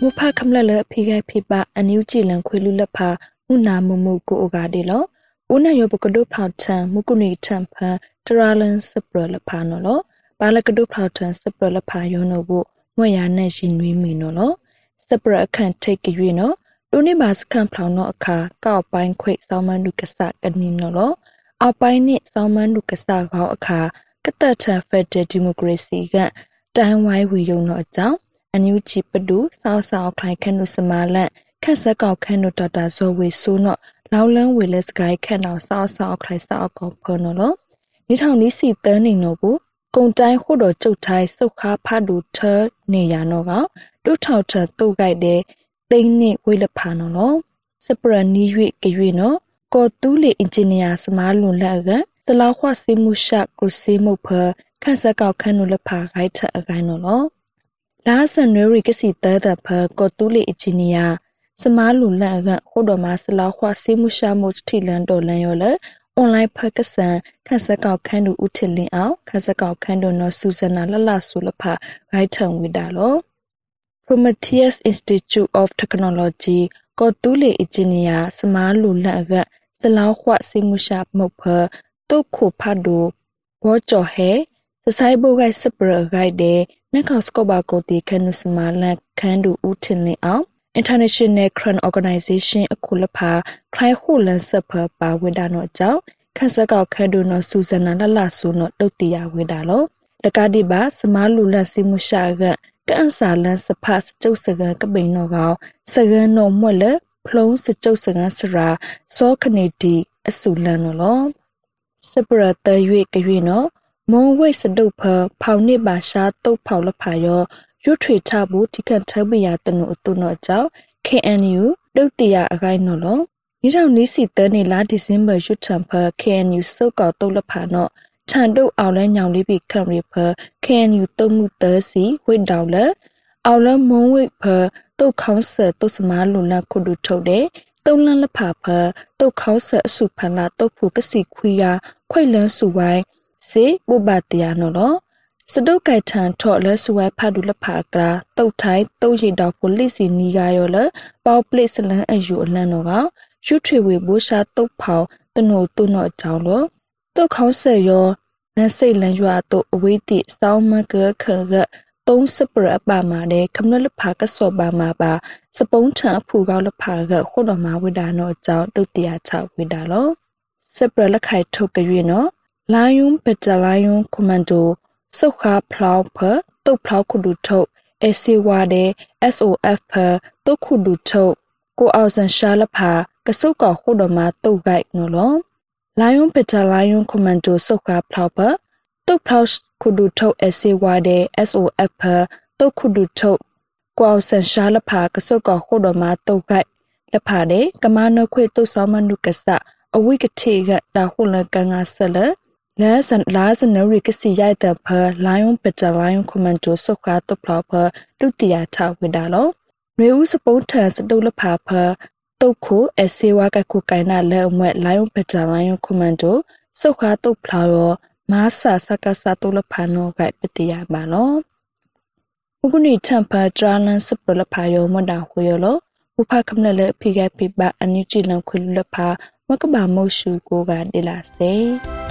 မူဖခမလလဖိခိုင်ဖိပအန်ယူချီလန်ခွေလူလက်ဖာဥနာမမှုကိုအိုကာဒေလောဦးနယောပကဒုဖောက်ထံမုကုနေထံဖန်တရာလန်စပရလဖာနော်လောဘာလကဒုဖောက်ထံစပရလဖာယောနောဘုမွေရနဲ့ရှင်နွေးမီနော်လောစပရအခန့်ထိတ်ကြွေနော်လူနိမာစခန့်ဖောင်တော့အခါကောက်ပိုင်းခွေစောင်းမန်လူကဆကနင်းနော်လောအောက်ပိုင်းနဲ့စောင်းမန်လူကဆကောင်းအခါကတတ်ထဖက်ဒရယ်ဒီမိုကရေစီကတိုင်ဝိုင်းဝီယုံတော့အကြောင်း အန်ယူချီပဒူစောက်စောက်ခိုင်ခန့်နုစမာလန့်ခက်ဆက်ကောက်ခန့်နုဒေါက်တာဇော်ဝေဆိုးနော်လောင်းလန်းဝေလက်စကိုင်းခန့်တော်စောက်စောက်ခိုင်စောက်ကောဖော်နော်လောနိထောင်နီးစီတန်းနေနော်ဘူးကုံတိုင်းဟိုတော်ကျုပ်ထိုင်းစုတ်ခါဖတ်တူထနေရနော်ကတုထောက်ထတုတ်ကြိုက်တဲ့သိန်းနှစ်ဝိလဖာနော်လောစပရနီရွေကြွေနော်ကောတူးလေအင်ဂျင်နီယာစမားလွန်လက်ကစလောက်ခွစီမှုရှာကရုစီမှုဖခန့်ဆက်ကောက်ခန့်နုလဖာခိုက်ထအကိုင်းနော် လောလာဆန်နရီကစီတဲတဲ့ဖကောတူးလေအင်ဂျင်နီယာစမားလူလန်ကဟိုတော်မှာစလောက်ခွစီမှုရှာမှုစတီလန်တော်လန်ရောလေအွန်လိုင်းဖက်ကဆန်ခက်ဆက်ကောက်ခန်းတူဦးထလင်းအောင်ခက်ဆက်ကောက်ခန်းတူနော်ဆူဇနာလလဆူလဖဂိုက်ထံဝိတာလော Prometheus Institute of Technology ကောတူလေအင်ဂျင်နီယာစမားလူလန့်ကစလောက်ခွစိမှုရှာမုတ်ဖတုတ်ခုဖတ်တူဘောကျော်ဟဲစဆိုင်ဘုတ်ဂိုက်စပရဂိုက်တဲ့ နက်ခေါစကောဘာကိုတီခနုစမာလန့်ခန်းတူဦးထလင်းအောင် International Crane Organization အခုလဖာခိုင်ခုလန်ဆပ်ဖပါဝိဒါနောအကြောင်းခက်ဆက်ကောက်ခဲဒုနောစူဇနာလလဆူနောတုတ်တီယာဝိဒါလောတကတိပါစမားလူလစီမှုရှာကကန်ဆာလန်စဖတ်ကျုပ်စကကပိန်နောကောစကန်နောမွက်လဖလုံးစကျုပ်စကန်စရာစောခနေတီအဆူလန်နောလောစပရတရွေကရွေနော မုံဝိတ်စတုပ်ဖဖောင်နစ်ပါရှာတုတ်ဖောက်လဖာယောရွထွေထဘူးတိကန်ထဘရတနုအတုနောအကြောင်း KNU ဒုတိယအကိုင်းနော်လောနိထောင်နီးစီတဲနေလာဒီဇင်ဘာရွထံဖ KNU စုတ်ကောက်တုတ်လဖာနော်ခြံတုတ်အောင်လဲညောင်လေးပြီခံရဖ KNU တုံမှုသစီဝိတ်တောင်လဲအောင်လဲမုံဝိတ်ဖတုတ်ခေါင်းဆတုတ်စမားလုံလခုဒုထုတ်တဲ့တုံလန်းလဖာဖတုတ်ခေါင်းဆအစုဖန်လာတုတ်ဖူကစီခွေယာခွိလန်းစုဝိုင်း စေပုပ္ပတရားနော်လောစတုတ်ကိုက်ထန်ထော့လဲဆူဝဲဖတ်ဒူလဖာကရာတုတ်ထိုင်းတုတ်ရီတော်ပိုလစ်စီနီကရောလပေါပလစ်စလန်အယူအလန်တော့ကရှုထွေဝေဘူရှာတုတ်ဖောင်တနိုတုနော့အကြောင်းလို့တုတ်ခေါင်းဆက်ရောနတ်စိတ်လန်ရွာတုတ်အဝေးတိစောင်းမကခရကသုံးစပရပါမာတဲ့ခမလလဖာကစောပါမာပါစပုံးထံအဖူကောက်လဖာကခုတော်မှာဝိဒါနောအကြောင်းတုတ်တရားချဝိဒါလောစပရလက်ခိုက်ထုတ်ကြွေနော် လိုင်းယွန်ပတလိုင်းယွန်ကွန်မန်ဒိုစုခါဖလောက်ဖတုတ်ဖလောက်ခုဒုထုတ်အစီဝါတဲ့ SOF ဖတုတ်ခုဒုထုတ်ကိုအောင်ဆန်ရှာလဖာကစုတ်ကောခုဒမတုတ်ဂိုက်နော်လောလိုင်ယွန်ပီတာလိုင်ယွန်ကွန်မန်ဒိုစုခါဖလောက်ဖတုတ်ဖလောက်ခုဒုထုတ်အစီဝါတဲ့ SOF ဖတုတ်ခုဒုထုတ်ကိုအောင်ဆန်ရှာလဖာကစုတ်ကောခုဒမတုတ်ဂိုက်လဖာတဲ့ကမနခွေတုတ်ဆောမနုကဆအဝိကတိကတာခုလကန်ငါဆလ လဲစန်လာစနရီကစီရိုက်တဲ့ဖလိုင်ယွန်ပီတာလိုင်ယွန်ကွန်မန်ဒိုစုခါတုတ်ဖလောက်ဖတုတရာချဝိဒါလောရေဦးစပုံးထန်စတုလဖာဖတုတ်ခုအစေဝါကခုကိုင်နာလဲအမွဲလိုင်ယွန်ပတာလိုင်ယွန်ကွန်မန်ဒိုစုခါတုတ်ဖလာရောမာဆာစကဆာတုလဖာနောကပတိယပါလောဥကုနီထံဖာတရာလန်စပလဖာယောမဒါဟွေယောလောဥဖခမနလေဖိကပိပအန်ယူချီလန်ခွေလဖာမကဘာမောရှုကိုကဒေလာစေ